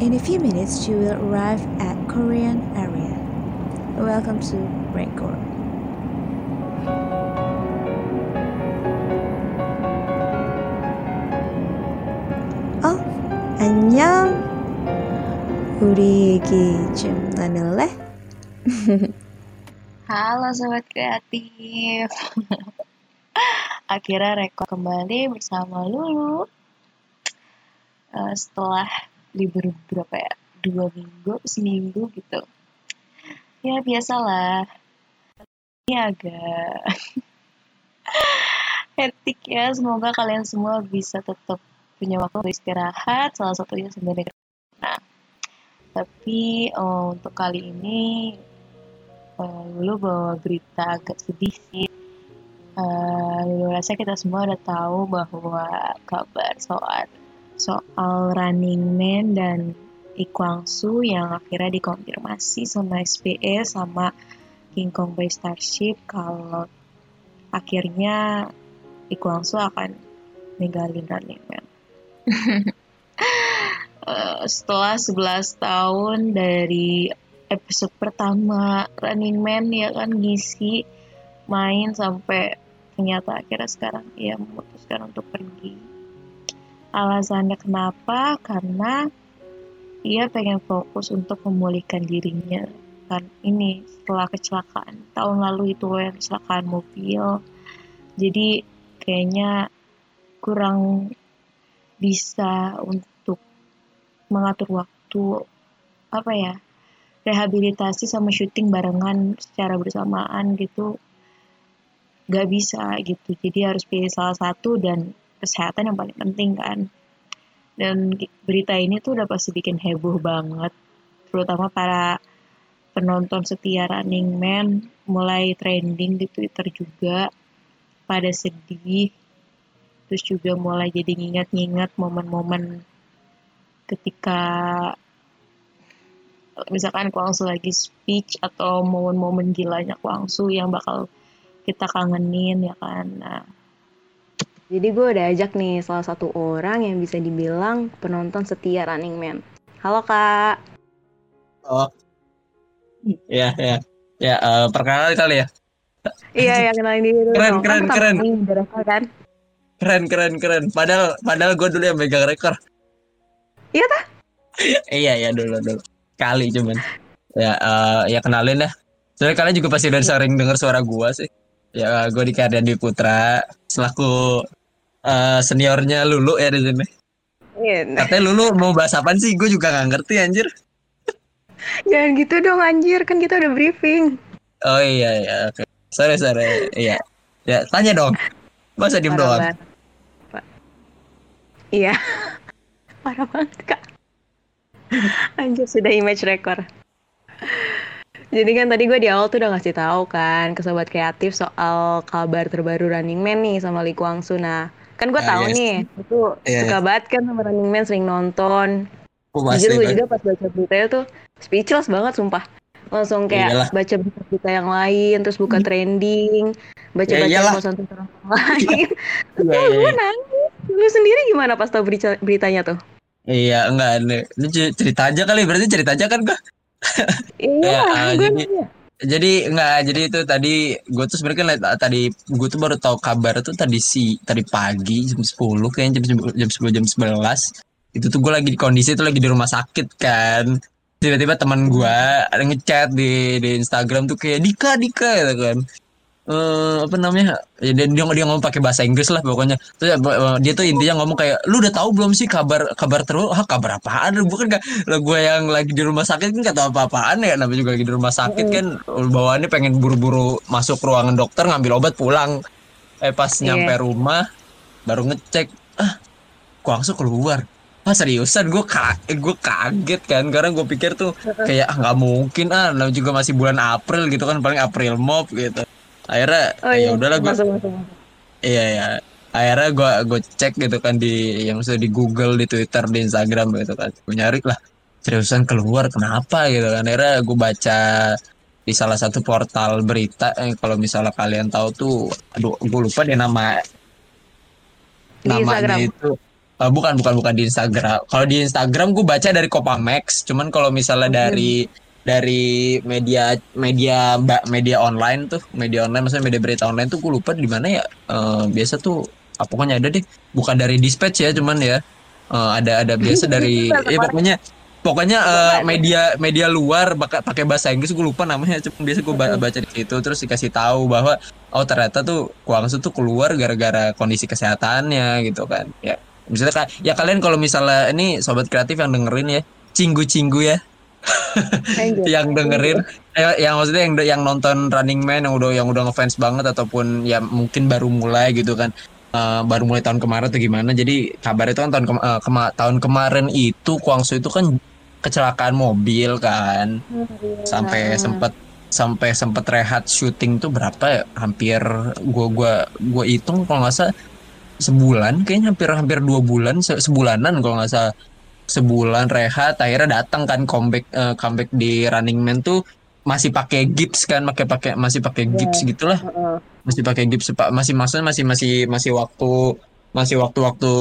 In a few minutes, you will arrive at Korean area. Welcome to Record. 어, 안녕. 우리 얘기 좀 나눌래? Halo sobat kreatif. Akhirnya rekor kembali bersama Lulu. Eh, setelah libur berapa ya? Dua minggu, seminggu gitu. Ya biasalah. Ini agak hektik ya. Semoga kalian semua bisa tetap punya waktu beristirahat. Salah satunya dengerin. Nah, tapi eh, untuk kali ini eh, Lulu bawa berita agak sedih sih. Eh, Lulu rasa kita semua udah tahu bahwa kabar soal soal Running Man dan Ikwangsu yang akhirnya dikonfirmasi sama SPE sama King Kong Bay Starship kalau akhirnya Ikwangsu akan ninggalin Running Man. Eh, setelah 11 tahun dari episode pertama Running Man ya kan ngisi main sampai ternyata akhirnya sekarang ia memutuskan untuk pergi. Alasannya kenapa? Karena ia pengen fokus untuk memulihkan dirinya. Kan ini setelah kecelakaan tahun lalu itu yang kecelakaan mobil. Jadi kayaknya kurang bisa untuk mengatur waktu apa ya rehabilitasi sama syuting barengan secara bersamaan gitu gak bisa gitu jadi harus pilih salah satu dan kesehatan yang paling penting kan. Dan berita ini tuh udah pasti bikin heboh banget. Terutama para penonton setia Running Man mulai trending di Twitter juga pada sedih. Terus juga mulai jadi ngingat-ngingat momen-momen ketika misalkan Kwangsu lagi speech atau momen-momen gilanya Kwangsu yang bakal kita kangenin ya kan. Nah Jadi gue udah ajak nih salah satu orang yang bisa dibilang penonton setia Running Man. Halo kak. Oh. Ya, ya. Ya, eh, perkenalan kali ya. Iya ya kenalin diri dulu. Keren, dong. keren, pertama keren. rekor kan? Keren, keren, keren. Padahal padahal gue dulu yang megang rekor. Iya tah? iya, iya dulu dulu. Kali cuman. Ya, eh, ya kenalin dah. Soalnya kalian juga pasti udah sering dengar suara gua sih. Ya, gue di Kardian Putra selaku eh, seniornya Lulu ya di sini. Iya. nah, Katanya Lulu mau bahas apaan sih? Gue juga nggak ngerti anjir. Jangan gitu dong anjir kan kita udah briefing. Oh iya, iya. Oke. Sorry, sorry. Iya. Ya, tanya dong. Masa diem doang? Iya. Parah banget kak. Anjir sudah image record. Jadi kan tadi gue di awal tuh udah ngasih tahu kan ke sobat kreatif soal kabar terbaru Running Man nih sama Lee Kwang Soo. Nah, kan gue Ah, tahu yes. nih, itu Iya, suka banget kan sama Running Man sering nonton. Jujur gue juga pas baca beritanya tuh speechless banget sumpah. Langsung kayak Iyalah. baca berita-berita yang lain, terus buka trending, baca-baca Ya Twitter orang lain. Terus Iya, iya, gue iya. nangis. Lu sendiri gimana pas tahu berita beritanya tuh? Iya, enggak. Ini cer- cerita aja kali, berarti cerita aja kan gua. Iya, Ya, gue jadi- nanya. Jadi enggak, jadi itu tadi gue tuh sebenarnya kan liat- tadi gue tuh baru tahu kabar tuh tadi si tadi pagi jam 10 kayaknya jam 10 jam 10 jam 11. Itu tuh gue lagi di kondisi itu lagi di rumah sakit kan. Tiba-tiba teman gue ada ngechat di di Instagram tuh kayak Dika Dika gitu kan. Eh apa namanya? Ya, dia dia, dia ngomong pakai bahasa Inggris lah pokoknya. Terus ya, eh, dia tuh intinya ngomong kayak lu udah tahu belum sih kabar kabar terus? Ah kabar apaan? Bukan gak lah gue yang lagi di rumah sakit kan gak tahu apa-apaan ya namanya juga lagi di rumah sakit kan bawaannya pengen buru-buru masuk ruangan dokter ngambil obat pulang eh pas Iya. nyampe rumah baru ngecek ah Kuangsu keluar ah seriusan gue kaget gue kaget kan karena gue pikir tuh kayak ah nggak mungkin ah juga masih bulan April gitu kan paling April mop gitu akhirnya Oh ya iya, udahlah gue. Iya ya. Akhirnya gue gue cek gitu kan di yang sudah di Google, di Twitter, di Instagram gitu kan. Gue nyari lah seriusan keluar kenapa gitu kan. Akhirnya gue baca di salah satu portal berita eh, kalau misalnya kalian tahu tuh aduh gue lupa deh nama Di namanya Instagram. itu Eh, bukan bukan bukan di Instagram. Kalau di Instagram gue baca dari Kopamax, cuman kalau misalnya dari dari media media mbak media online tuh, media online maksudnya media berita online tuh gue lupa di mana ya. Eh, biasa tuh ah, pokoknya ada deh. Bukan dari dispatch ya, cuman ya eh, ada ada biasa dari ya pokoknya pokoknya eh, media media luar baka- pakai bahasa Inggris gue lupa namanya cuma biasa gue baca di situ terus dikasih tahu bahwa oh ternyata tuh Guangzhou tuh keluar gara-gara kondisi kesehatannya gitu kan ya misalnya ya kalian kalau misalnya ini sobat kreatif yang dengerin ya cinggu-cinggu ya. Yang dengerin eh, yang maksudnya yang yang nonton Running Man yang udah yang udah ngefans banget ataupun ya mungkin baru mulai gitu kan. Eh, baru mulai tahun kemarin atau gimana. Jadi kabar itu kan tahun kema- eh, kema- tahun kemarin itu Guangzhou itu kan kecelakaan mobil kan. Sampai sempat sampai sempat rehat syuting tuh berapa ya? Hampir gua gua gua hitung kalau nggak salah sebulan kayaknya hampir hampir dua bulan se- sebulanan kalau nggak salah sebulan rehat akhirnya datang kan comeback eh, comeback di Running Man tuh masih pakai gips kan pakai pakai masih pakai gips gitulah Heeh. masih pakai gips Pak. masih maksudnya masih masih masih waktu masih waktu-waktu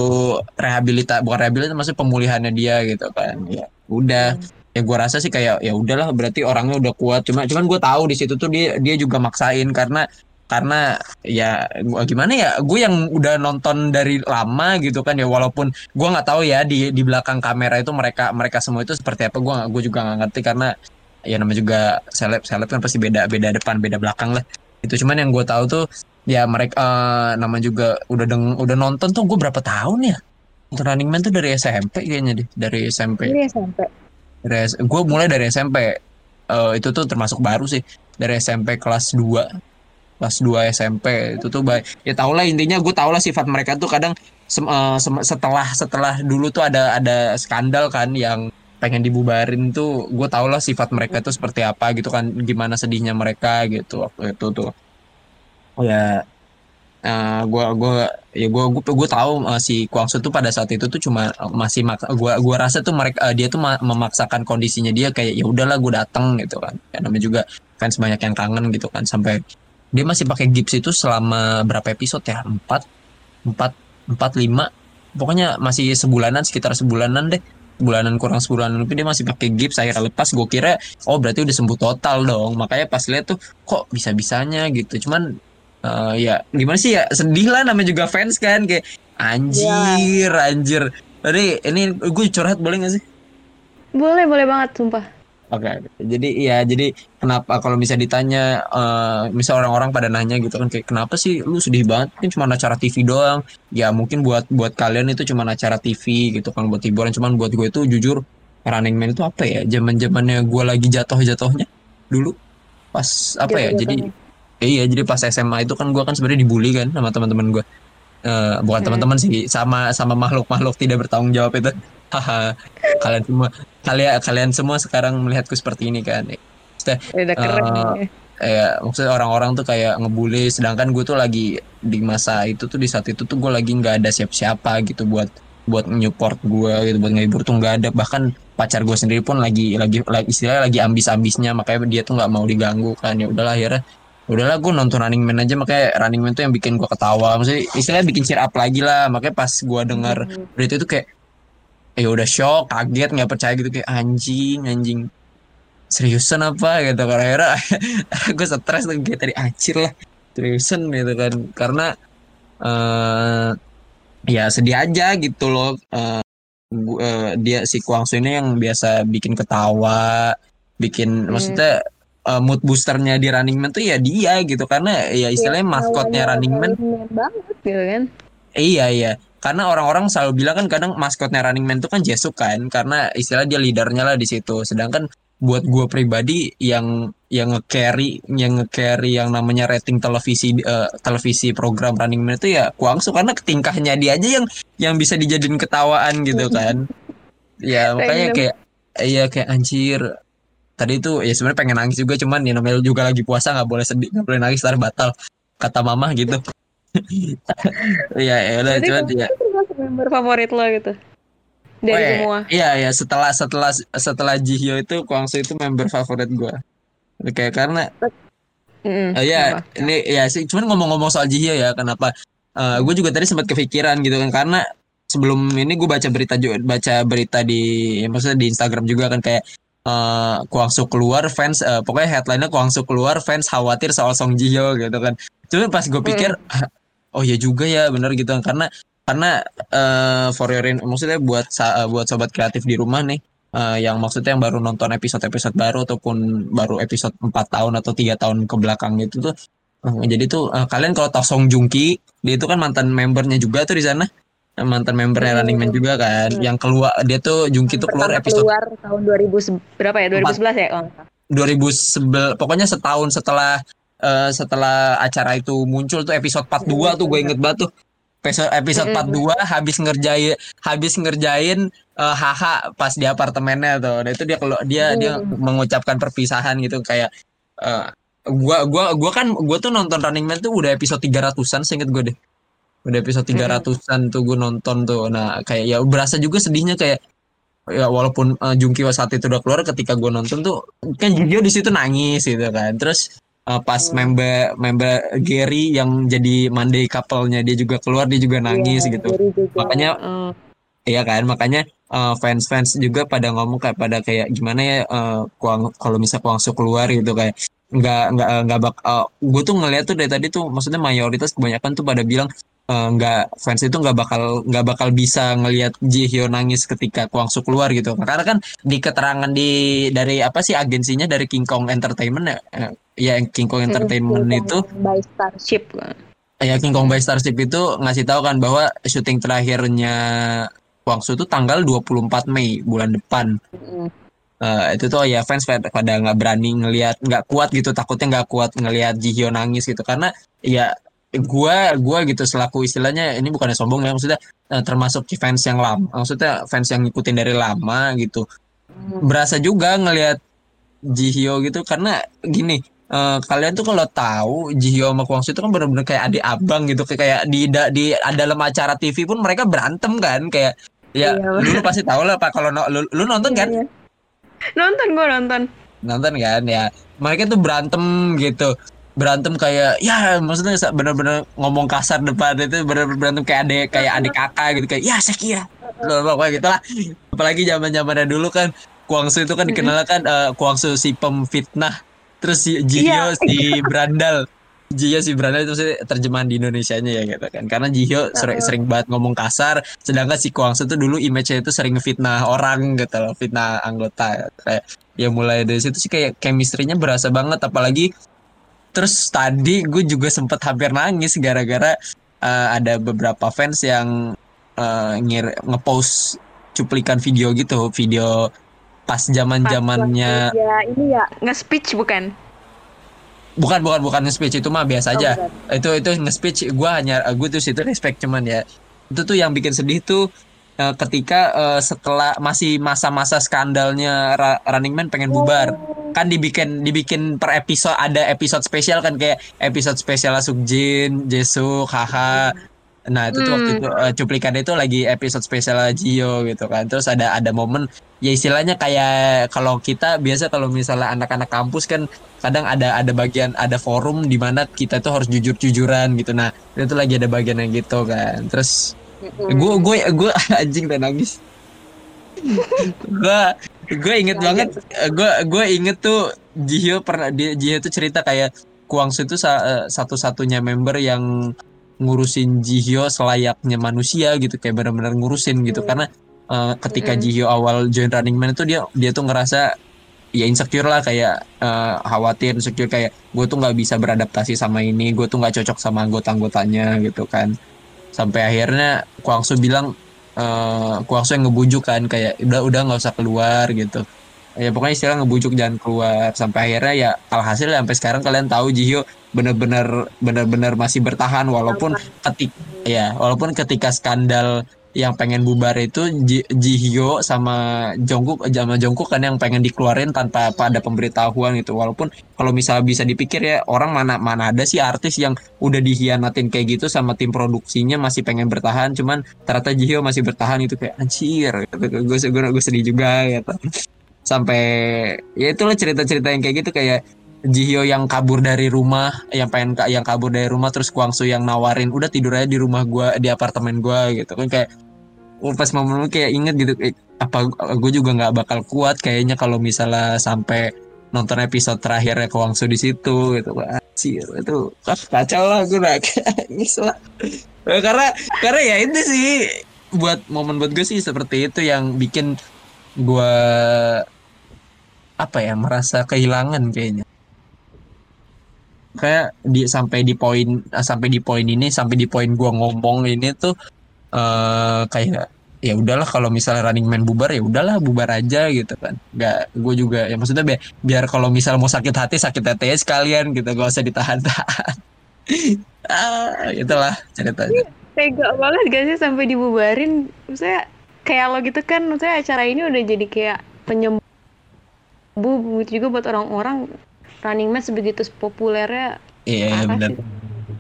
rehabilita bukan rehabilita masih pemulihannya dia gitu kan ya udah ya gua rasa sih kayak ya udahlah berarti orangnya udah kuat cuma cuman gue tahu di situ tuh dia dia juga maksain karena karena ya gua gimana ya gue yang udah nonton dari lama gitu kan ya walaupun gua nggak tahu ya di di belakang kamera itu mereka mereka semua itu seperti apa gua gue juga nggak ngerti karena ya namanya juga seleb seleb kan pasti beda beda depan beda belakang lah. Itu cuman yang gue tahu tuh ya mereka eh, nama juga udah deng udah nonton tuh gue berapa tahun ya? Nonton Running Man tuh dari SMP kayaknya deh dari SMP Ini SMP. dari gue mulai dari SMP Eh, itu tuh termasuk baru sih dari SMP kelas 2 kelas 2 SMP itu tuh baik ya tau lah intinya gue tau lah sifat mereka tuh kadang sem- eh, sem- setelah setelah dulu tuh ada ada skandal kan yang pengen dibubarin tuh gue tau lah sifat mereka tuh seperti apa gitu kan gimana sedihnya mereka gitu waktu itu tuh. Oh ya eh, gua gua ya gua gua gua tahu eh, si Guangzhou tuh pada saat itu tuh cuma eh, masih mak gua gua rasa tuh mereka eh, dia tuh ma- memaksakan kondisinya dia kayak ya udahlah gua datang gitu kan. Ya namanya juga fans banyak yang kangen gitu kan sampai dia masih pakai gips itu selama berapa episode ya? Empat empat empat lima. Pokoknya masih sebulanan sekitar sebulanan deh. Bulanan kurang sebulanan lebih dia masih pakai gips akhirnya lepas. Gue kira oh berarti udah sembuh total dong. Makanya pas lihat tuh kok bisa bisanya gitu. Cuman eh, ya gimana sih ya? Sedih lah namanya juga fans kan kayak anjir anjir. Tadi ini gue curhat boleh gak sih? Boleh, boleh banget, sumpah. Oke, oke. jadi ya jadi kenapa kalau bisa ditanya, eh misal orang-orang pada nanya gitu kan kayak kenapa sih lu sedih banget? Kan cuma acara TV doang. Ya mungkin buat buat kalian itu cuma acara TV gitu kan buat hiburan. Cuman buat gue itu jujur Running Man itu apa ya? Zaman zamannya gue lagi jatuh-jatuhnya dulu pas apa ya? Jadi iya jadi pas SMA itu kan gue kan sebenarnya dibully kan sama teman-teman gue. Eh bukan Hmm. teman-teman sih sama sama makhluk-makhluk tidak bertanggung jawab itu. Haha. kalian semua kalian kalian semua sekarang melihatku seperti ini kan. Maksudnya, Udah keren. Eh, ya maksudnya orang-orang tuh kayak ngebully sedangkan gue tuh lagi di masa itu tuh di saat itu tuh gue lagi nggak ada siapa-siapa gitu buat buat nyupport gue gitu buat ngehibur tuh nggak ada. Bahkan pacar gue sendiri pun lagi lagi, lagi istilahnya lagi ambis-ambisnya makanya dia tuh nggak mau diganggu kan. Ya udahlah akhirnya udahlah gue nonton Running Man aja makanya Running Man tuh yang bikin gue ketawa. Maksudnya istilahnya bikin cheer up lagi lah. Makanya pas gue dengar berita itu kayak ya udah shock kaget nggak percaya gitu kayak anjing anjing seriusan apa? gitu kan. Akhirnya gue stres tuh kayak tadi anjir lah seriusan gitu kan. Karena eh ya sedih aja gitu loh. Eh gu- eh, dia si Kwangsu ini yang biasa bikin ketawa bikin maksudnya eh, mood boosternya di Running Man tuh ya dia gitu. Karena ya istilahnya maskotnya Running Man banget gitu kan. Iya iya, karena orang-orang selalu bilang kan kadang maskotnya Running Man itu kan Jesuk kan, karena istilah dia leadernya lah di situ. Sedangkan buat gue pribadi yang yang nge-carry, yang nge-carry yang namanya rating televisi eh, televisi program Running Man itu ya Kwangsu karena tingkahnya dia aja yang yang bisa dijadiin ketawaan gitu kan. Ya makanya Random. kayak iya kayak anjir. Tadi itu ya sebenarnya pengen nangis juga cuman ya namanya juga lagi puasa nggak boleh sedih, nggak boleh nangis ntar batal kata mama gitu. Iya, ya udah cuman kamu ya. member favorit lo gitu. Dari Oh, iya, semua. Iya, iya setelah setelah setelah Jihyo itu Kwangsu itu member favorit gua. Kayak karena Mm-mm, eh, ya apa? ini ya sih cuman ngomong-ngomong soal Jihyo ya kenapa gue juga tadi sempat kepikiran gitu kan karena sebelum ini gue baca berita juga baca berita di ya maksudnya di Instagram juga kan kayak eh Kwangsu keluar fans eh, pokoknya headline-nya Kwangsu keluar fans khawatir soal Song Ji Hyo gitu kan. Cuma pas gue pikir "Ah, oh ya juga ya bener gitu. Kan karena karena eh for your maksudnya buat sa- buat sobat kreatif di rumah nih eh, yang maksudnya yang baru nonton episode-episode baru ataupun baru episode 4 tahun atau tiga tahun ke belakang itu tuh eh, jadi tuh eh, kalian kalau tahu Song Joong Ki dia itu kan mantan membernya juga tuh di sana. Eh, mantan membernya Running Man juga kan yang keluar dia tuh Joong Ki tuh keluar episode keluar tahun 2000 se- berapa ya? 2011 ya? Oh, 2011 pokoknya setahun setelah eh, setelah acara itu muncul tuh episode 42 tuh gue inget banget tuh. Episode episode 42 habis ngerjain habis ngerjain eh, haha pas di apartemennya tuh. Nah itu dia kalau dia dia mengucapkan perpisahan gitu kayak eh, gua gua gua kan gua tuh nonton Running Man tuh udah episode 300-an seinget gue deh. Udah episode 300-an tuh gue nonton tuh. Nah kayak ya berasa juga sedihnya kayak ya walaupun uh, Jungki saat itu udah keluar ketika gue nonton tuh kan dia di situ nangis gitu kan. Terus uh, pas member member Gary yang jadi Monday couple-nya dia juga keluar dia juga nangis gitu. Jadi juga, Makanya eh, Iya kan, makanya uh, fans-fans juga pada ngomong kayak pada kayak gimana ya uh, Kuang kalau misal Kuangsu keluar gitu kayak nggak nggak uh, nggak bak gue tuh ngeliat tuh dari tadi tuh maksudnya mayoritas kebanyakan tuh pada bilang uh, nggak fans itu nggak bakal nggak bakal bisa ngelihat Ji Hyo nangis ketika Kuangsu keluar gitu karena kan di keterangan di dari apa sih agensinya dari King Kong Entertainment ya eh, ya King Kong Entertainment King itu Kong by Starship. ya King Kong by Starship itu ngasih tahu kan bahwa syuting terakhirnya Kwangsu itu tanggal 24 Mei bulan depan. Mm. Eh, itu tuh ya fans pada nggak berani ngelihat nggak kuat gitu takutnya nggak kuat ngelihat Ji Hyo nangis gitu karena ya gua gua gitu selaku istilahnya ini bukannya sombong ya maksudnya eh, termasuk fans yang lama maksudnya fans yang ngikutin dari lama gitu. Berasa juga ngelihat Ji Hyo gitu karena gini eh, kalian tuh kalau tahu Ji Hyo sama Kwang itu kan bener-bener kayak adik abang gitu kayak di da- di dalam acara TV pun mereka berantem kan kayak ya Iya, lu, pasti tahu lah pak kalau no- lu, lu nonton kan? Iya, iya. Nonton gue nonton. nonton kan ya. Mereka tuh berantem gitu berantem kayak ya maksudnya bener-bener ngomong kasar depan itu bener-bener berantem kayak adik kayak adik kakak gitu kayak ya Sekia loh pokoknya gitu lah. Apalagi zaman zamannya dulu kan Kuangsu itu kan dikenal kan eh, Kuangsu si pemfitnah terus si Jihyo Iya. si berandal Jihyo si berandal itu maksudnya terjemahan di Indonesianya ya gitu kan. Karena Jihyo sering, sering banget ngomong kasar sedangkan si Kuangsu tuh dulu image-nya itu sering fitnah orang gitu loh fitnah anggota. Kayak ya mulai dari situ sih kayak chemistry-nya berasa banget apalagi terus tadi gue juga sempet hampir nangis gara-gara eh, ada beberapa fans yang eh, ngir ngepost cuplikan video gitu video pas zaman zamannya Ya ini ya nge-speech bukan? bukan bukan bukan nge-speech itu mah biasa aja. Oh, itu itu nge-speech gue hanya gue tuh situ respect cuman ya. Itu tuh yang bikin sedih tuh eh, ketika eh, setelah masih masa-masa skandalnya Ra- Running Man pengen bubar kan dibikin dibikin per episode ada episode spesial kan kayak episode spesial Sukjin, Jesuk, Haha. Nah, itu tuh waktu Hmm. itu eh, cuplikan itu lagi episode spesial Jio gitu kan. Terus ada ada momen ya istilahnya kayak kalau kita biasa kalau misalnya anak-anak kampus kan kadang ada ada bagian ada forum di mana kita tuh harus jujur-jujuran gitu. Nah, itu lagi ada bagian yang gitu kan. Terus gue gue gue anjing dan nangis. Gue gue inget banget gue gue inget tuh Jihyo pernah dia Jihyo tuh cerita kayak Kuangsu itu sa- eh, satu-satunya member yang ngurusin Jihyo selayaknya manusia gitu kayak benar-benar ngurusin gitu. Karena eh, ketika Mm-mm. Jihyo awal join Running Man itu dia dia tuh ngerasa ya insecure lah kayak eh, khawatir insecure kayak gue tuh nggak bisa beradaptasi sama ini gue tuh nggak cocok sama anggota-anggotanya gitu kan sampai akhirnya Kuangsu bilang eh Kuangsu yang ngebujuk kan kayak udah udah nggak usah keluar gitu. Ya pokoknya istilah ngebujuk jangan keluar. Sampai akhirnya ya alhasil sampai sekarang kalian tahu Jihyo bener-bener bener-bener masih bertahan walaupun ketik ya walaupun ketika skandal yang pengen bubar itu Ji, Jihyo sama Jungkook sama Jungkook kan yang pengen dikeluarin tanpa ada pemberitahuan gitu. Walaupun kalau misalnya bisa dipikir ya orang mana mana ada sih artis yang udah dihianatin kayak gitu sama tim produksinya masih pengen bertahan. Cuman ternyata Jihyo masih bertahan itu kayak anjir gue gue gue sedih juga gitu. Sampai ya itulah cerita-cerita yang kayak gitu kayak Jihyo yang kabur dari rumah yang pengen yang kabur dari rumah terus Kwangsu yang nawarin udah tidur aja di rumah gua di apartemen gua gitu. Kan kayak pas momen kayak inget gitu apa gue juga nggak bakal kuat kayaknya kalau misalnya sampai nonton episode terakhirnya Kwangsu di situ gitu. Anjir, itu ah, kacau lah gue nangis lah. Eh, karena karena ya itu sih buat momen buat gue sih seperti itu yang bikin gue apa ya merasa kehilangan kayaknya kayak di sampai di poin eh, sampai di poin ini sampai di poin gua ngomong ini tuh eh kayak ya udahlah kalau misalnya running man bubar ya udahlah bubar aja gitu kan. Nggak gue juga ya maksudnya biar, biar kalau misal mau sakit hati sakit hati sekalian gitu gak usah ditahan-tahan. Ah itulah ceritanya. Tega banget gak sih sampai dibubarin? Maksudnya kayak lo gitu kan, maksudnya acara ini udah jadi kayak penyembuh begitu juga buat orang-orang Running Man sebegitu populernya iya Parah benar.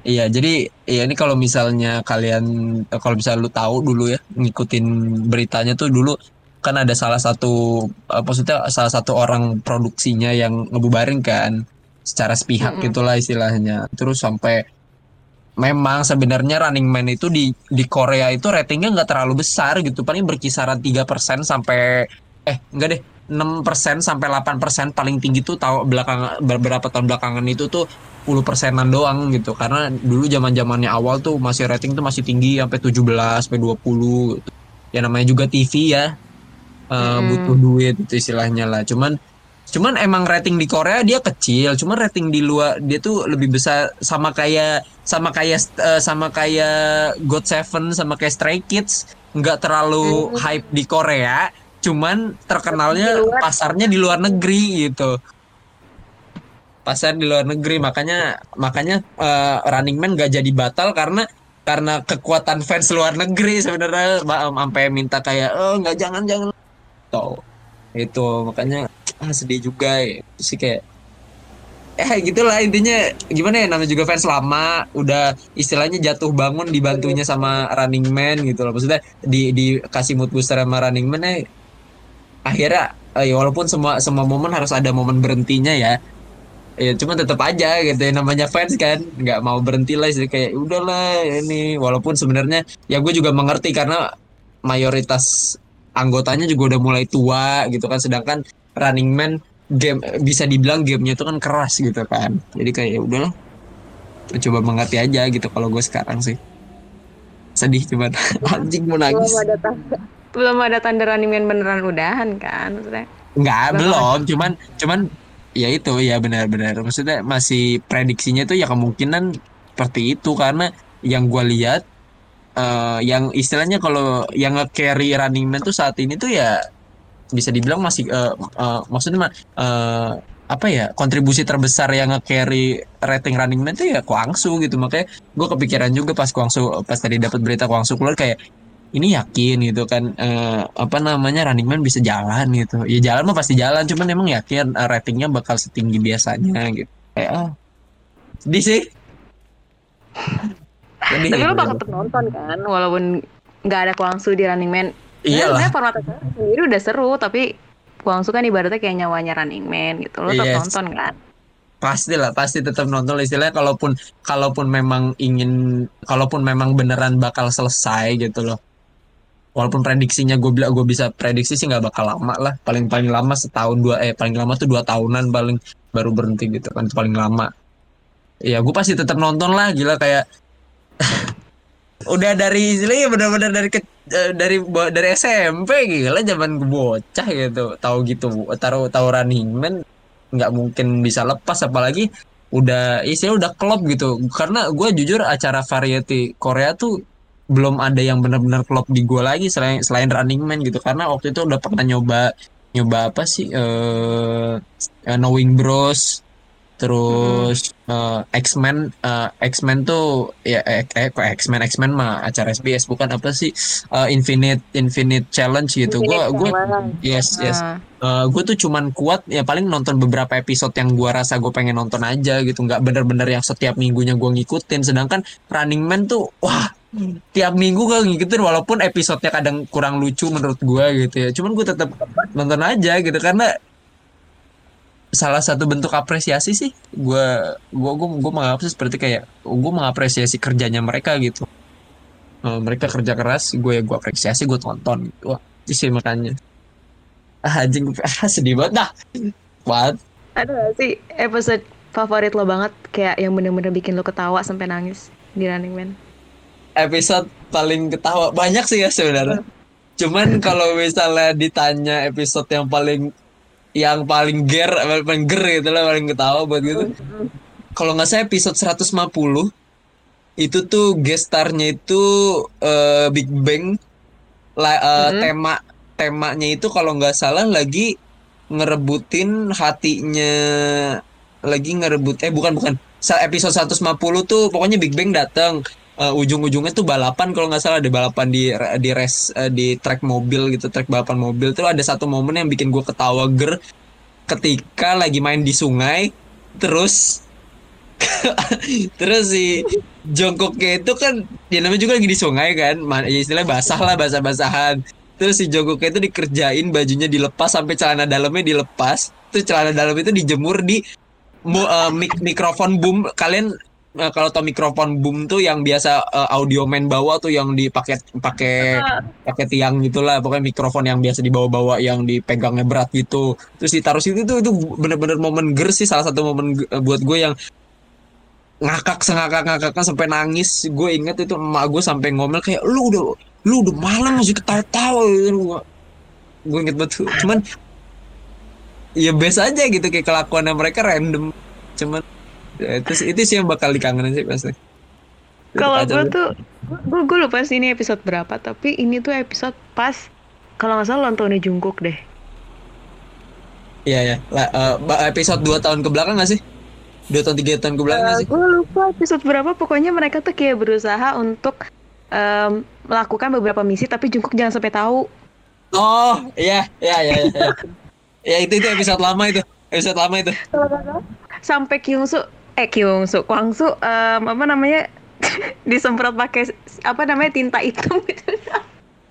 Iya, jadi ya ini kalau misalnya kalian kalau misalnya lu tahu dulu ya ngikutin beritanya tuh dulu kan ada salah satu eh, maksudnya salah satu orang produksinya yang ngebubarin kan secara sepihak Mm-mm. gitulah istilahnya. Terus sampai memang sebenarnya Running Man itu di di Korea itu ratingnya nggak terlalu besar gitu, paling berkisaran 3% sampai eh enggak deh 6% sampai 8% paling tinggi tuh tahu belakang beberapa tahun belakangan itu tuh 10 persenan doang gitu karena dulu zaman zamannya awal tuh masih rating tuh masih tinggi sampai 17 sampai 20 gitu. ya namanya juga TV ya Eh, Mm-mm. butuh duit itu istilahnya lah cuman cuman emang rating di Korea dia kecil cuman rating di luar dia tuh lebih besar sama kayak sama kayak eh, sama kayak God Seven sama kayak Stray Kids nggak terlalu hype di Korea cuman terkenalnya Di luar. pasarnya di luar negeri gitu pasar di luar negeri makanya makanya eh, Running Man gak jadi batal karena karena kekuatan fans luar negeri sebenarnya sampai minta kayak oh nggak jangan jangan Tuh. itu makanya ah, sedih juga ya. Sih kayak eh gitulah intinya gimana ya namanya juga fans lama udah istilahnya jatuh bangun dibantunya sama Running Man gitu loh maksudnya di dikasih mood booster sama Running Man eh akhirnya eh, ya walaupun semua semua momen harus ada momen berhentinya ya. Ya cuma tetap aja gitu ya namanya fans kan nggak mau berhenti lah sih kayak udahlah ini walaupun sebenarnya ya gue juga mengerti karena mayoritas anggotanya juga udah mulai tua gitu kan sedangkan Running Man game bisa dibilang gamenya itu kan keras gitu kan. Jadi kayak ya udahlah coba mengerti aja gitu kalau gue sekarang sih. Sedih cuman anjing mau nangis belum ada tanda Running Man beneran udahan kan maksudnya Nggak, Belum belum. Cuman, cuman ya itu ya benar-benar. Maksudnya masih prediksinya tuh ya kemungkinan seperti itu karena yang gua lihat eh yang istilahnya kalau yang nge-carry Running Man tuh saat ini tuh ya bisa dibilang masih eh, eh, maksudnya eh, apa ya kontribusi terbesar yang nge-carry rating Running Man tuh ya Kwangsu gitu makanya gue kepikiran juga pas Kwangsu pas tadi dapat berita Kwangsu keluar kayak ini yakin gitu kan eh, apa namanya Running Man bisa jalan gitu. Ya jalan mah pasti jalan cuman emang yakin eh, ratingnya bakal setinggi biasanya gitu. Kayak ah sedih sih. Sedih, tapi lo gitu. bakal tetap nonton kan walaupun nggak ada Kwangsu di Running Man. Iyalah. Sebenarnya format sendiri udah seru tapi Kwangsu kan ibaratnya kayak nyawanya Running Man gitu. Lo tetap Yes. nonton kan? Pasti lah pasti tetap nonton. Lah. istilahnya kalaupun kalaupun memang ingin kalaupun memang beneran bakal selesai gitu loh walaupun prediksinya gue bilang gue bisa prediksi sih nggak bakal lama lah. Paling paling lama setahun dua eh paling lama tuh dua tahunan paling baru berhenti gitu kan itu paling lama. Ya gue pasti tetap nonton lah gila kayak udah dari istilahnya benar-benar dari ke, eh, dari dari SMP gila zaman gue bocah gitu. Tahu gitu taruh tahu running man nggak mungkin bisa lepas apalagi udah istilah udah klop gitu. Karena gue jujur acara variety Korea tuh belum ada yang benar-benar klop di gue lagi selain selain Running Man gitu. Karena waktu itu udah pernah nyoba nyoba apa sih eh eh, Knowing Bros terus eh, X-Men eh, X-Men tuh ya eh, eh, kok X-Men? X-Men mah acara SBS bukan apa sih? Eh, Infinite Infinite Challenge gitu. Gue Infinite gue Challenge. yes yes. Ah. gue tuh cuman kuat ya paling nonton beberapa episode yang gua rasa gue pengen nonton aja gitu. Nggak bener-bener yang setiap minggunya gue ngikutin. Sedangkan Running Man tuh wah tiap minggu gue ngikutin walaupun episodenya kadang kurang lucu menurut gue gitu ya. Cuman gue tetap nonton aja gitu karena salah satu bentuk apresiasi sih. Gue gue gue gue menganggap sih seperti kayak gue mengapresiasi kerjanya mereka gitu. Eh, mereka kerja keras gue ya gue apresiasi gue tonton wah itu sih makanya. Ah anjing ah, sedih banget dah. What? Ada sih episode favorit lo banget? Kayak yang bener-bener bikin lo ketawa sampai nangis di Running Man? episode paling ketawa banyak sih ya sebenarnya. Cuman kalau misalnya ditanya episode yang paling yang paling ger paling ger gitu lah paling ketawa buat gitu. Kalau nggak salah episode 150 itu tuh gestarnya itu eh, Big Bang. La- eh, Mhm. tema temanya itu kalau nggak salah lagi ngerebutin hatinya lagi ngerebut eh bukan bukan. Episode 150 tuh pokoknya Big Bang datang Eh, ujung-ujungnya tuh balapan kalau nggak salah ada balapan di di race eh, di track mobil gitu track balapan mobil. Tuh ada satu momen yang bikin gue ketawa ger ketika lagi main di sungai terus terus si Jongkoknya itu kan dia namanya juga lagi di sungai kan ya istilahnya basah lah basah-basahan. Terus si Jongkoknya itu dikerjain bajunya dilepas sampai celana dalamnya dilepas. Terus celana dalam itu dijemur di mu- eh, mik- mikrofon boom kalian eh, kalau tau mikrofon boom tuh yang biasa eh, audio man bawa tuh yang dipakai pakai pakai tiang gitulah. Pokoknya mikrofon yang biasa dibawa-bawa yang dipegangnya berat gitu. Terus ditaruh situ tuh itu bener-bener momen ger sih salah satu momen ge- buat gue yang ngakak sengakak ngakaknya sampai nangis. Gue inget itu emak gue sampai ngomel kayak lu udah lu udah malam masih ketawa-tawa. Gitu. gue inget betul. Cuman ya biasa aja gitu kayak kelakuannya mereka random. Cuman ya, itu itu sih yang bakal dikangenin sih pasti Kalau gue tuh, gue gue lupa sih ini episode berapa, tapi ini tuh episode pas kalau nggak salah tahunnya Jungkook deh. Iya ya. Eh, ba- episode 2 tahun ke belakang gak sih? 2 tahun 3 tahun ke belakang gak sih? gue lupa episode berapa, pokoknya mereka tuh kayak berusaha untuk em, melakukan beberapa misi, tapi Jungkook jangan sampai tahu. Oh, iya, iya, iya, iya. ya itu itu episode lama itu. Episode lama itu. Sampai Kyungsu, eh Kyungsu, Kwangsu, em, apa namanya, disemprot pakai apa namanya tinta hitam gitu.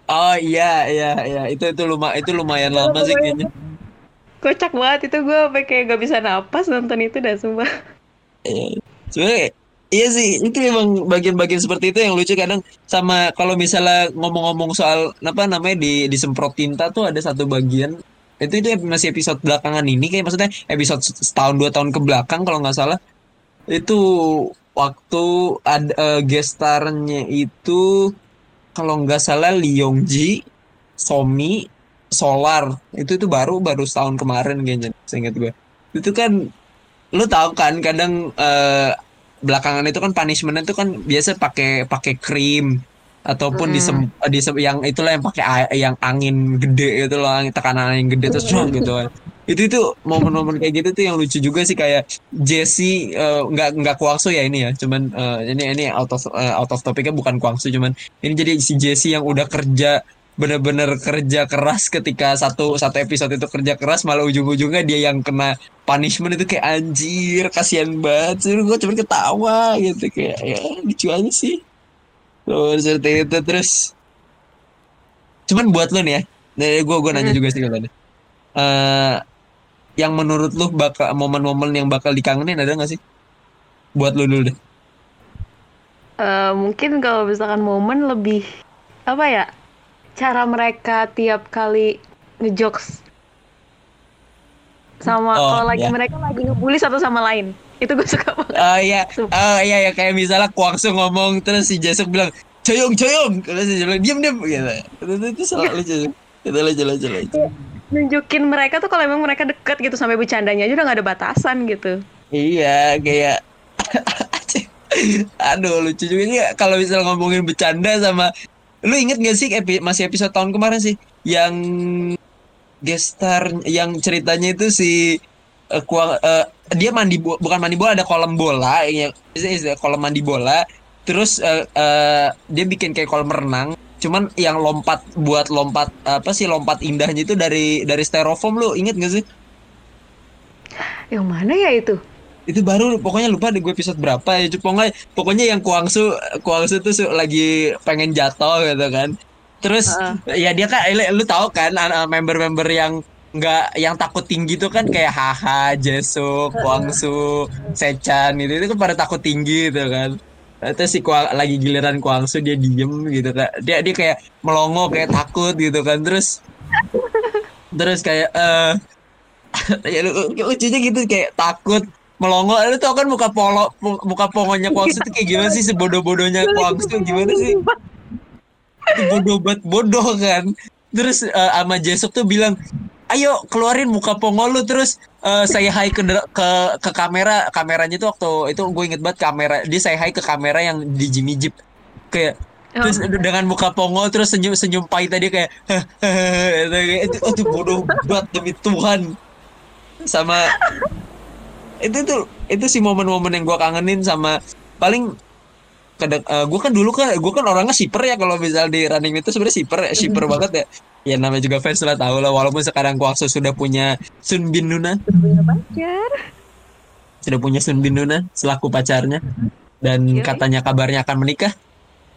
Oh iya, iya, iya. Itu itu lumayan itu lumayan lama sih kayaknya. Kocak banget itu gue sampai kayak gak bisa napas nonton itu dah sumpah. Iya. Iya sih, itu emang bagian-bagian seperti itu yang lucu kadang sama kalau misalnya ngomong-ngomong soal apa namanya di disemprot tinta tuh ada satu bagian itu itu masih episode belakangan ini kayak maksudnya episode setahun dua tahun ke belakang kalau nggak salah itu waktu ada eh, gestarnya itu kalau nggak salah Lee Yongji, Somi, Solar. Itu itu baru baru setahun kemarin kayaknya seingat gue itu kan lu tahu kan kadang eh, belakangan itu kan punishmentnya itu kan biasa pakai pakai krim ataupun Mm. disem, disem yang itulah yang pakai yang angin gede itu loh angin tekanan angin gede terus gitu kan itu itu momen-momen kayak gitu tuh yang lucu juga sih kayak Jesse eh, nggak nggak kuangsu ya ini ya cuman eh, ini ini out of eh, out of topicnya bukan kuangsu cuman ini jadi si Jesse yang udah kerja bener-bener kerja keras ketika satu satu episode itu kerja keras malah ujung-ujungnya dia yang kena punishment itu kayak anjir kasihan banget sih gue cuma ketawa gitu kayak ya lucu aja sih. Tuh, seperti itu terus. Cuman buat lo nih ya gue gue nanya juga sih tadi eh yang menurut lu bakal momen-momen yang bakal dikangenin ada nggak sih? Buat lu dulu deh. Eh, mungkin kalau misalkan momen lebih apa ya cara mereka tiap kali ngejokes. Sama Oh, kalau lagi ya. mereka lagi ngebully satu sama lain. Itu gue suka banget. Oh iya, oh iya ya kayak misalnya Kwangsu ngomong terus si Jesuk bilang coyong coyong, terus si bilang diam diam. Gitu. Itu itu, itu selalu lucu. Itu lucu lucu lucu. Nunjukin mereka tuh kalau emang mereka deket gitu sampai bercandanya aja udah gak ada batasan gitu. Iya kayak Aduh lucu juga sih kalau misalnya ngomongin bercanda sama lu inget gak sih epi- masih episode tahun kemarin sih yang gestar yang ceritanya itu si eh, Kuang- eh, dia mandi bo- bukan mandi bola ada kolam bola ya kolam mandi bola terus eh, eh, dia bikin kayak kolam renang cuman yang lompat buat lompat apa sih lompat indahnya itu dari dari styrofoam lu inget gak sih? Yang mana ya itu? Itu baru pokoknya lupa di gue episode berapa ya pokoknya pokoknya yang Kuangsu Kuangsu tuh su- lagi pengen jatuh gitu kan. Terus ya dia kan lu, lu tahu kan an- an- member-member yang nggak yang takut tinggi tuh kan kayak Haha, Jesuk, Kuangsu, Sechan gitu itu kan pada takut tinggi gitu kan terus si Kuang, lagi giliran Kuangsu dia diem gitu kan dia dia kayak melongo kayak takut gitu kan. Terus terus kayak eh ya lu- lucunya gitu kayak takut melongo. Lu tau kan muka polo mu- muka pongonya Kuangsu tuh kayak gimana sih? Sebodoh-bodohnya Kuangsu gimana sih? Bodoh banget bodoh kan. Terus eh, sama Jesok tuh bilang ayo keluarin muka pongo lu terus eh, saya hai ke ke ke kamera kameranya tuh waktu itu gue inget banget kamera dia saya hai ke kamera yang di Jimmy Jeep kayak terus dengan muka pongo terus senyum senyum pahit tadi kayak itu, itu bodoh banget demi Tuhan sama itu tuh itu sih momen-momen yang gue kangenin sama paling kadang gue kan dulu kan gue kan orangnya shipper ya kalau misal di running itu sebenarnya shipper shipper banget ya. Ya namanya juga fans lah tahu lah walaupun sekarang Kwakso sudah punya Sun Bin Nuna. Pacar. Sudah punya Sun Bin Nuna selaku pacarnya. Dan Iya. katanya kabarnya akan menikah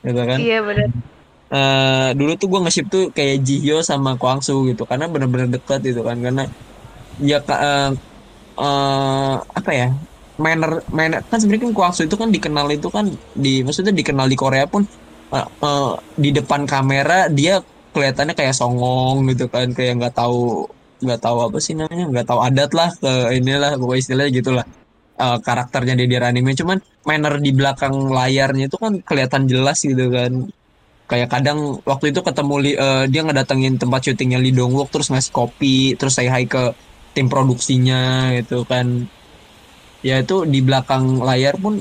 gitu kan? Iya benar. Eh, dulu tuh gue nge-ship tuh kayak Jihyo sama Kwangsu gitu karena bener-bener dekat gitu kan karena ya eh, eh, apa ya manner manner kan sebenarnya kan Kwangsu itu kan dikenal itu kan di maksudnya dikenal di Korea pun eh, eh, di depan kamera dia kelihatannya kayak songong gitu kan kayak nggak tahu nggak tahu apa sih namanya nggak tahu adat lah ke inilah pokoknya istilahnya gitulah Eh, karakternya di anime. Cuman manner di belakang layarnya itu kan kelihatan jelas gitu kan. Kayak kadang waktu itu ketemu eh, dia ngedatengin tempat syutingnya Lee Dong Wook terus ngasih kopi terus saya hai ke tim produksinya gitu kan ya itu di belakang layar pun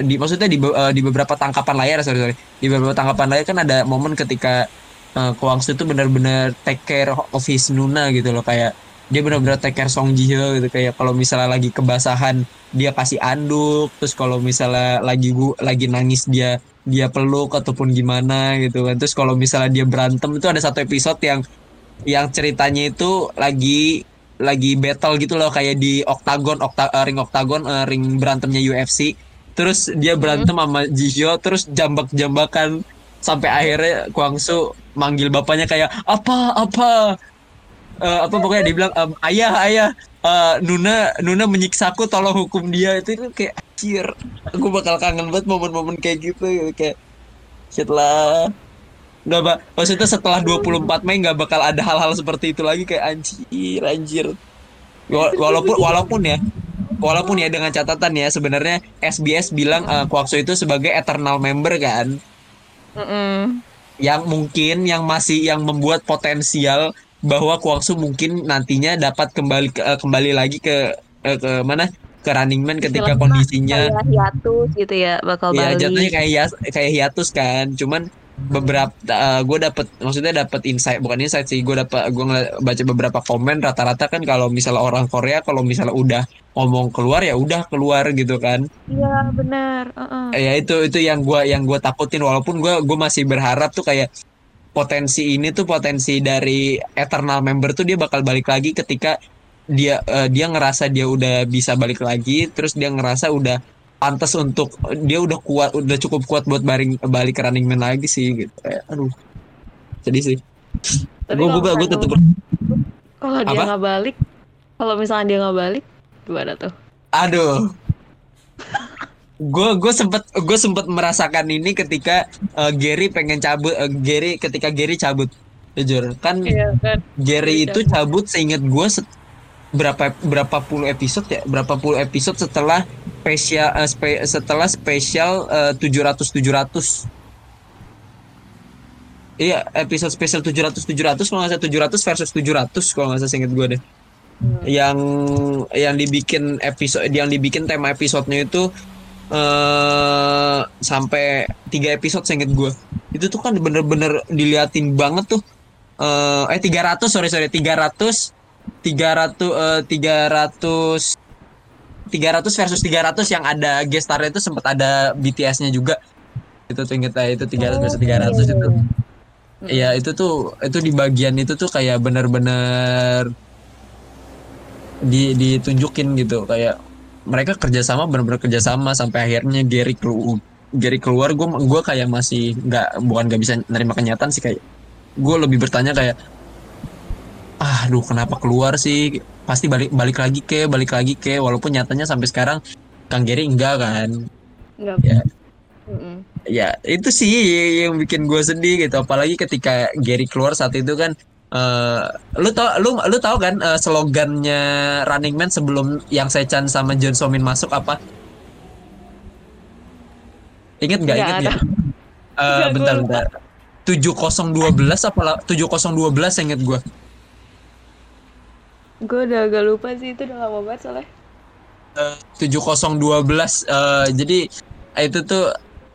di maksudnya di eh, di beberapa tangkapan layar sorry sorry. Di beberapa tangkapan layar kan ada momen ketika uh, Kwangsu itu benar-benar take care of his Nuna gitu loh kayak dia benar-benar take care Song Ji Hyo gitu. Kayak kalau misalnya lagi kebasahan dia kasih anduk terus kalau misalnya lagi bu lagi nangis dia dia peluk ataupun gimana gitu kan. Terus kalau misalnya dia berantem itu ada satu episode yang yang ceritanya itu lagi lagi battle gitu loh kayak di oktagon okta, eh, ring oktagon eh, ring berantemnya UFC terus dia berantem sama Jihyo terus jambak-jambakan sampai akhirnya Kwangsu manggil bapaknya kayak apa apa? Eh, apa pokoknya dia bilang "Em, ayah ayah eh, Nuna Nuna menyiksaku tolong hukum dia. Itu, itu kayak anjir aku bakal kangen banget momen-momen kayak gitu. Gitu. kayak setelah nggak ba maksudnya setelah 24 Mei nggak bakal ada hal-hal seperti itu lagi kayak anjir anjir. Wa- walaupun walaupun ya. Walaupun ya dengan catatan ya sebenarnya SBS bilang eh, Kwakso itu sebagai eternal member kan. Mm-mm. yang mungkin yang masih yang membuat potensial bahwa Kwangsu mungkin nantinya dapat kembali ke- eh, kembali lagi ke eh, ke mana? Ke Running Man ketika Istilahnya kondisinya kayak hiatus gitu ya bakal ya balik. jatuhnya kayak hias, kayak hiatus kan. Cuman beberapa gue dapet maksudnya dapat insight bukan insight sih gue dapat gue baca beberapa komen rata-rata kan kalau misalnya orang Korea kalau misalnya udah ngomong keluar ya udah keluar gitu kan iya benar uh-uh. ya itu itu yang gua yang gua takutin walaupun gua gua masih berharap tuh kayak potensi ini tuh potensi dari eternal member tuh dia bakal balik lagi ketika dia eh, dia ngerasa dia udah bisa balik lagi terus dia ngerasa udah pantas untuk dia udah kuat udah cukup kuat buat balik balik ke running man lagi sih gitu. Kayak, aduh. Sedih sih. Gue gue gue tetap ber- kalau dia nggak balik kalau misalnya dia nggak balik gimana tuh? Aduh. Gue gue sempet gue sempet merasakan ini ketika eh, Gary pengen cabut eh, Gary ketika Gary cabut. Jujur kan iya kan. Gary Gary itu cabut. seingat gue berapa berapa puluh episode ya? Berapa puluh episode setelah spesial eh, spe- setelah spesial eh, 700 700 iya episode spesial 700 700 kalau nggak salah 700 versus 700 kalau nggak salah seingat gue deh. Yang yang dibikin episode yang dibikin tema episodenya itu eh sampai tiga episode seinget gue itu tuh kan bener-bener diliatin banget tuh. Eh eh 300 sorry sorry 300 300 eh 300 300 versus 300 yang ada gestarnya itu sempat ada BTS-nya juga. Itu tuh inget aja, itu 300 versus 300 itu. Iya itu tuh itu di bagian itu tuh kayak bener-bener di ditunjukin gitu. Kayak mereka kerjasama benar-benar kerjasama sampai akhirnya Gary keluar Gary keluar. Gue gue kayak masih nggak bukan nggak bisa nerima kenyataan sih kayak gue lebih bertanya kayak ah duh kenapa keluar sih? Pasti balik balik lagi ke balik lagi ke. Walaupun nyatanya sampai sekarang Kang Gary enggak kan? Nggak Ya. ya itu sih yang bikin gue sedih gitu. Apalagi ketika Gary keluar saat itu kan eh lu tau lu lu tau kan eh, slogannya Running Man sebelum yang Sechan sama John Somin masuk apa? Ingat nggak? Nggak ingat nggak Nggak, gua bentar lupa. bentar. 7012 apa lah 7012 inget gue Gue udah agak lupa sih itu udah lama banget soalnya. 7012 eh, jadi itu tuh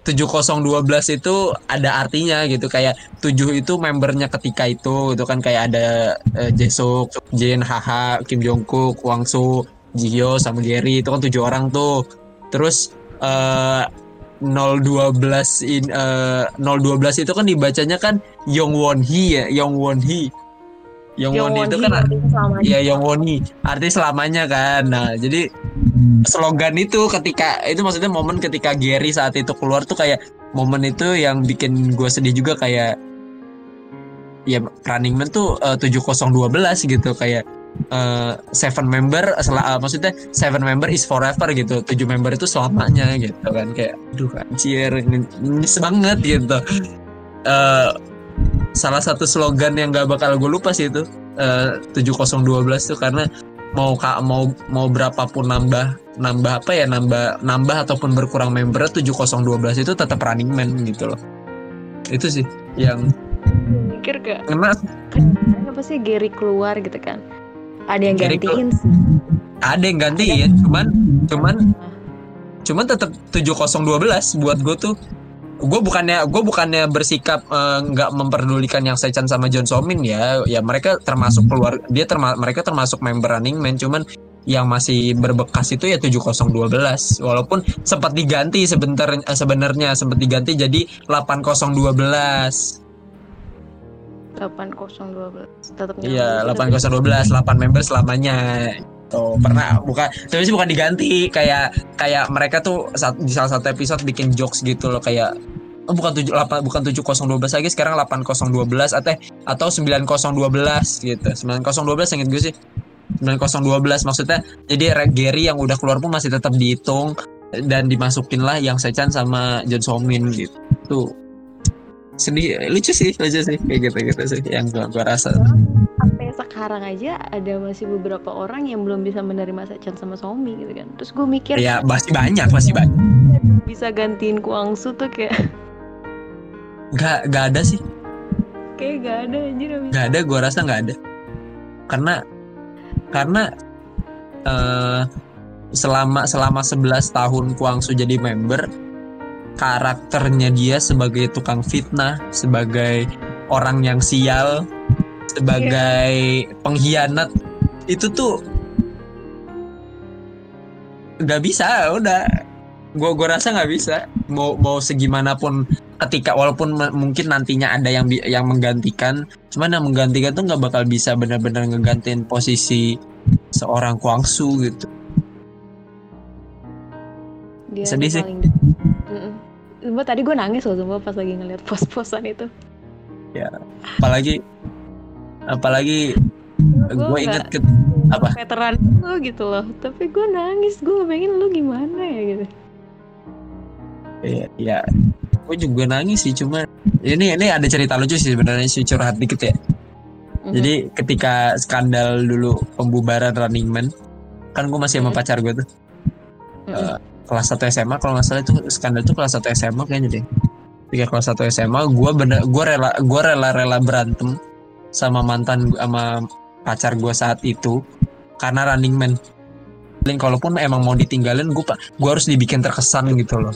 7012 itu ada artinya gitu kayak 7 itu membernya ketika itu gitu kan kayak ada eh, Jesuk, Jin, Haha, Kim Jongkook, Wang Su, Jihyo sama Gary itu kan tujuh orang tuh. Terus eh 012 in eh, 012 itu kan dibacanya kan Yong Won Hee ya, Yong Won Hee. Yong Won Hee itu kan Iya yang Woni. Arti selamanya kan. Nah jadi slogan itu ketika itu maksudnya momen ketika Gary saat itu keluar tuh kayak momen itu yang bikin gue sedih juga kayak ya Running Man tuh eh, 7012 gitu kayak eh, seven member sel- eh, maksudnya seven member is forever gitu. Tujuh member itu selamanya gitu kan kayak aduh anjir ini, ini banget gitu. Eh, salah satu slogan yang gak bakal gue lupa sih itu eh, 7012 tuh karena mau kak mau mau berapapun nambah nambah apa ya nambah nambah ataupun berkurang member 7012 itu tetap running man gitu loh itu sih yang Mikir gak? karena Kenapa sih Gary keluar gitu kan? Ada yang Gary gantiin sih. ada yang gantiin cuman cuman cuman tetap 7012 buat gue tuh gue bukannya gue bukannya bersikap eh, nggak memperdulikan yang Sechan sama John Somin ya. Ya mereka termasuk keluar dia terma mereka termasuk member Running Man cuman yang masih berbekas itu ya 7012 walaupun sempat diganti sebentar eh, sebenarnya sempat diganti jadi 8012 8012 tetap Iya, nyambung sih, 8012, 8 member selamanya. Tuh, pernah bukan tapi sih bukan diganti kayak kayak mereka tuh saat, di salah satu episode bikin jokes gitu loh kayak oh, bukan 7 8 bukan 7012 lagi sekarang 8012 atau atau 9012 gitu. 9012 inget gue sih. 9012 maksudnya jadi Gary yang udah keluar pun masih tetap dihitung dan dimasukin lah yang Sechan sama John Somin gitu. Tuh sedih lucu sih lucu sih kayak gitu gitu sih yang gua, gua rasa sekarang aja ada masih beberapa orang yang belum bisa menerima Sechan sama Somi gitu kan. Terus gue mikir ya masih banyak masih banyak bisa gantiin Kuangsu tuh kayak nggak nggak ada sih. Kayak gak ada anjir nggak ada gua rasa nggak ada. Karena karena eh selama selama 11 tahun Kuangsu jadi member karakternya dia sebagai tukang fitnah sebagai orang yang sial sebagai pengkhianat itu tuh nggak bisa udah gue gue rasa nggak bisa mau mau segimanapun ketika walaupun mungkin nantinya ada yang yang menggantikan cuman yang menggantikan tuh nggak bakal bisa benar-benar ngegantiin posisi seorang Kuangsu gitu dia sedih sih. paling. Sumpah tadi gue nangis loh sumpah pas lagi ngeliat pos-posan itu apalagi apalagi gue inget ke apa? veteran lu gitu loh tapi gue nangis gue pengen lu gimana ya gitu ya, ya gue juga nangis sih cuma ini ini ada cerita lucu sih sebenarnya sih curhat dikit ya Mhm. Jadi ketika skandal dulu pembubaran Running Man, kan gue masih sama Mm-mm. pacar gue tuh Mm-mm. eh, kelas 1 SMA kalau nggak salah itu skandal itu kelas 1 SMA kayaknya deh. Ketika kelas 1 SMA, gue bener gue rela gue rela-rela berantem sama mantan sama pacar gue saat itu karena Running Man. Dan kalaupun emang mau ditinggalin, gue gue harus dibikin terkesan gitu loh.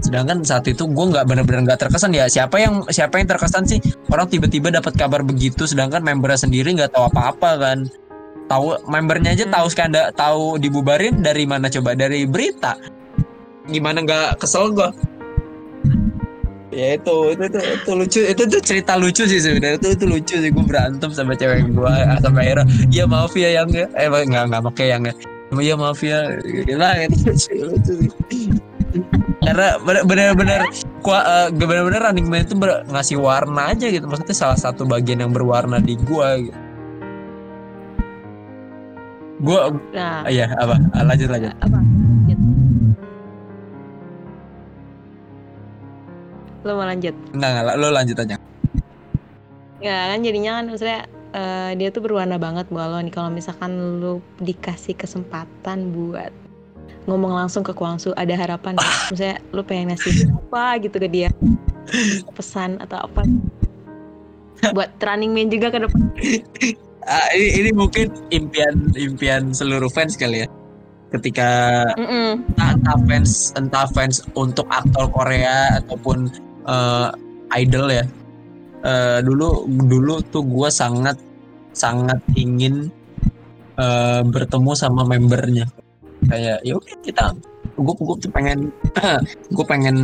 Sedangkan saat itu gue nggak bener-bener nggak terkesan ya. Siapa yang siapa yang terkesan sih? Orang tiba-tiba dapat kabar begitu, sedangkan membernya sendiri nggak tahu apa-apa kan. Tahu membernya aja tahu skandal, tahu dibubarin dari mana coba? Dari berita. Gimana nggak kesel gue? Ya itu, itu, itu, itu lucu, itu tuh cerita lucu sih sebenarnya. Itu itu lucu sih. Gue berantem sama cewek gue sampai akhirnya, iya maaf ya yang ya, eh nggak nggak pakai yang ya, iya maaf ya, lah itu lucu, lucu sih. Karena gua eh, bener-bener Running Man itu ber- ngasih warna aja gitu. Maksudnya salah satu bagian yang berwarna di gua gitu. gua nah. iya apa? Ah, lanjut lanjut. Apa Lo mau lanjut? Enggak, enggak, lo lanjut aja. Ya kan jadinya kan maksudnya eh, dia tuh berwarna banget buat lo nih kalau misalkan lo dikasih kesempatan buat ngomong langsung ke Kwangsu ada harapan nggak? Maksudnya lo pengen ngasih apa gitu ke dia pesan atau apa buat Running Man juga ke depan Ah, ini, ini mungkin impian impian seluruh fans kali ya. Ketika Mm-mm. entah, entah fans entah fans untuk aktor Korea ataupun eh, idol ya. Eh, dulu dulu tuh gue sangat sangat ingin eh, bertemu sama membernya. Kayak ya udah kita gue gue pengen gue pengen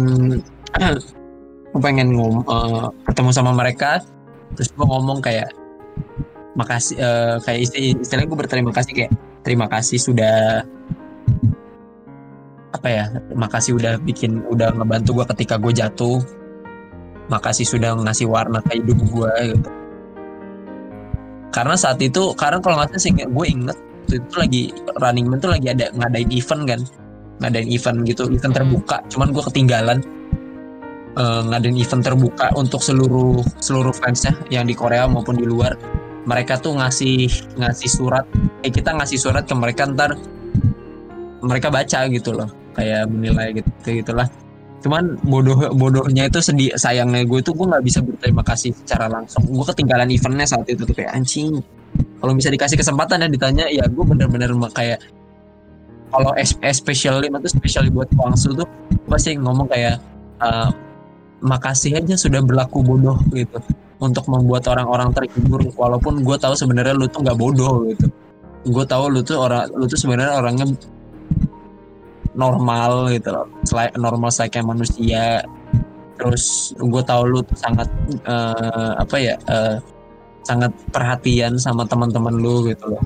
gue pengen ngom eh, ketemu sama mereka terus gue ngomong kayak makasih eh, kayak istilah istilahnya gue berterima kasih kayak terima kasih sudah apa ya makasih udah bikin udah ngebantu gue ketika gue jatuh makasih sudah ngasih warna ke hidup gue gitu. Karena saat itu karena kalau nggak salah gue inget itu lagi running man tuh lagi ada ngadain event kan. Ngadain event gitu event terbuka. Cuman gue ketinggalan eh, ngadain event terbuka untuk seluruh seluruh fansnya yang di Korea maupun di luar. Mereka tuh ngasih ngasih surat. Eh kita ngasih surat ke mereka ntar mereka baca gitu loh. Kayak menilai gitu gitulah cuman bodoh bodohnya itu sedih sayangnya gue tuh gue nggak bisa berterima kasih secara langsung. Gue ketinggalan eventnya saat itu tuh kayak anjing kalau bisa dikasih kesempatan ya ditanya ya gue bener-bener kayak kalau es- especially itu especially buat Kwangsu tuh gue pasti ngomong kayak eh, makasih aja sudah berlaku bodoh gitu. Untuk membuat orang-orang terhibur walaupun gue tahu sebenarnya lu tuh nggak bodoh gitu. Gue tahu lu tuh orang lu tuh sebenarnya orangnya normal gitu loh. Normal kayak manusia. Terus gue tahu lu sangat eh, apa ya eh, sangat perhatian sama teman-teman lu gitu loh.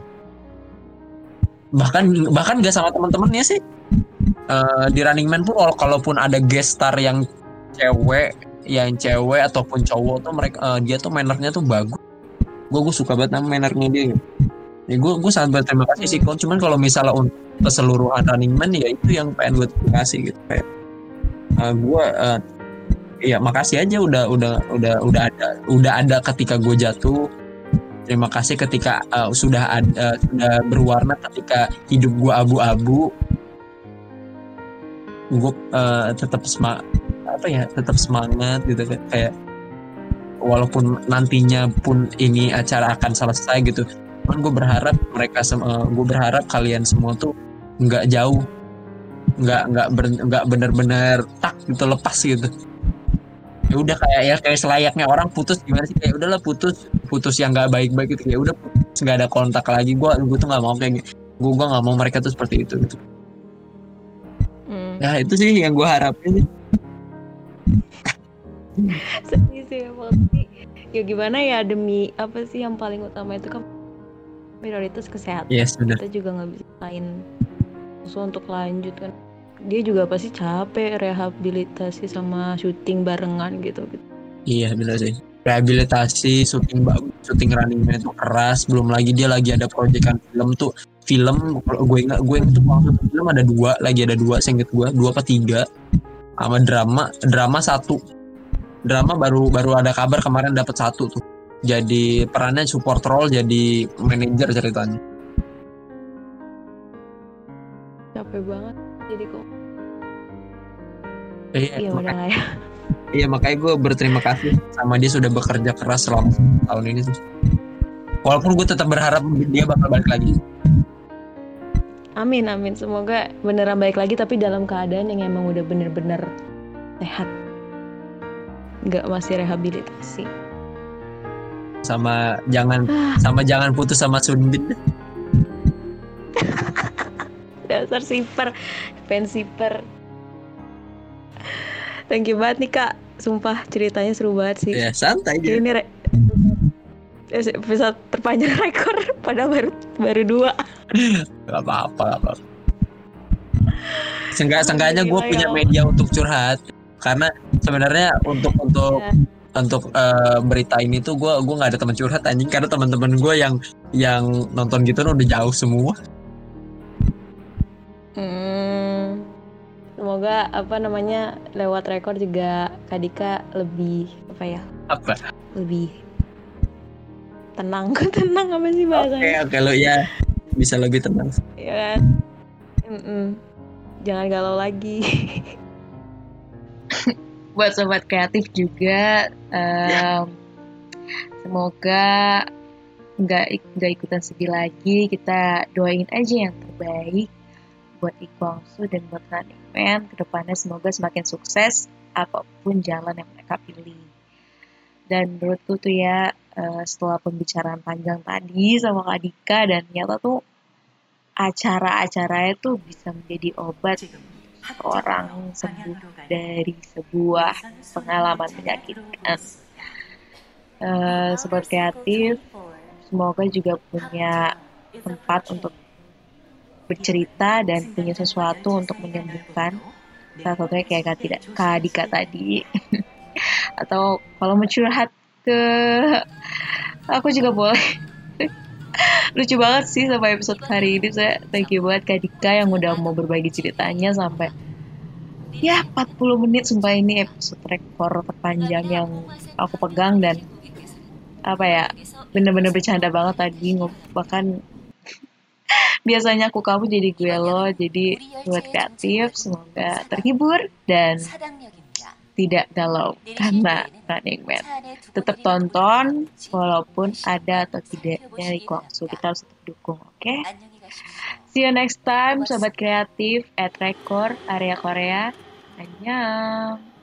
Bahkan bahkan gak sama teman-temannya sih. Eh, di Running Man pun kalau- kalaupun ada guest star yang cewek yang cewek ataupun cowok tuh mereka eh, dia tuh mannernya tuh bagus. Gue gue suka banget sama mannernya dia ya gue gue sangat berterima kasih sih Kon. cuman kalau misalnya untuk keseluruhan Running Man ya itu yang pengen gue terima kasih gitu kayak gue ya makasih aja udah udah udah udah ada udah ada ketika gue jatuh terima kasih ketika eh, sudah ada sudah berwarna ketika hidup gue abu-abu gue eh, tetap semangat apa ya tetap semangat gitu kan. kayak walaupun nantinya pun ini acara akan selesai gitu cuman gue berharap mereka gue berharap kalian semua tuh nggak jauh nggak nggak ber- nggak bener-bener tak gitu lepas gitu. Ya udah kayak ya kayak selayaknya orang putus gimana sih? Kayak udahlah putus putus yang nggak baik-baik gitu. Ya udah putus nggak ada kontak lagi. Gue gue tuh nggak mau kayak gitu gue gue nggak mau mereka tuh seperti itu gitu. Hmm. ya itu sih yang gue harapin sedih sih. ya gimana ya demi apa sih yang paling utama itu kan prioritas kesehatan yes benar kita juga nggak bisa lain untuk lanjut kan dia juga pasti capek rehabilitasi sama syuting barengan gitu gitu Iya benar sih. Rehabilitasi, syuting bagus, syuting running man itu keras. Belum lagi dia lagi ada proyekan film tuh. Film kalau gue ingat gue itu film ada dua, lagi ada dua, saya ingat gue dua apa tiga. Sama drama, drama satu. Drama baru baru ada kabar kemarin dapat satu tuh. Jadi perannya support role jadi manajer ceritanya. capek banget jadi kok Iya, makanya, udah lah ya iya makanya gue berterima kasih sama dia sudah bekerja keras selama tahun ini tuh. Walaupun gue tetap berharap dia bakal balik lagi. amin amin semoga beneran baik lagi tapi dalam keadaan yang emang udah bener-bener sehat nggak masih rehabilitasi sama jangan sama jangan putus sama Sunbin dasar siper fans siper. Thank you banget nih kak. Sumpah ceritanya seru banget sih. Ya santai aja ini re- episode terpanjang rekor padahal baru baru dua. Gak apa-apa gak apa-apa. Seenggaknya gue punya ya. media untuk curhat. Karena sebenarnya untuk untuk Ya. Untuk eh, berita ini tuh gue gue nggak ada teman curhat anjing. Karena teman-teman gue yang yang nonton gitu udah jauh semua. Hmm. Semoga apa namanya lewat rekor juga Kadika lebih apa ya apa? lebih tenang. Tenang apa sih oke bahasanya? Oke lo ya bisa lebih tenang. Ya kan? Mm-mm. jangan galau lagi buat sobat kreatif juga em, semoga nggak nggak ikutan sedih lagi. Kita doain aja yang terbaik buat Ikwangsu dan buat Running Man ke depannya semoga semakin sukses apa pun jalan yang mereka pilih. Dan menurutku tuh ya eh, setelah pembicaraan panjang tadi sama Kak Dika dan ternyata tuh acara-acaranya tuh bisa menjadi obat orang sembuh dari sebuah pengalaman menyakitkan. Eh, sobat kreatif, semoga juga punya tempat untuk bercerita dan punya sesuatu untuk menyembuhkan. Salah satunya kayak Kak, tidak, Kak Dika tadi. Atau kalau mau curhat ke aku juga boleh. Lucu banget sih sampai episode hari ini. Saya thank you banget Kak Dika yang udah mau berbagi ceritanya sampai ya 40 menit. Sumpah ini episode rekor terpanjang yang aku pegang dan apa ya bener-bener bercanda banget tadi. Bahkan biasanya aku kamu jadi gue lo. Jadi buat kreatif semoga terhibur dan tidak galau karena Running Man. tetap tonton walaupun ada atau tidaknya Kwangsu kita harus tetap dukung oke? See you next time sobat kreatif at record area Korea. Annyeong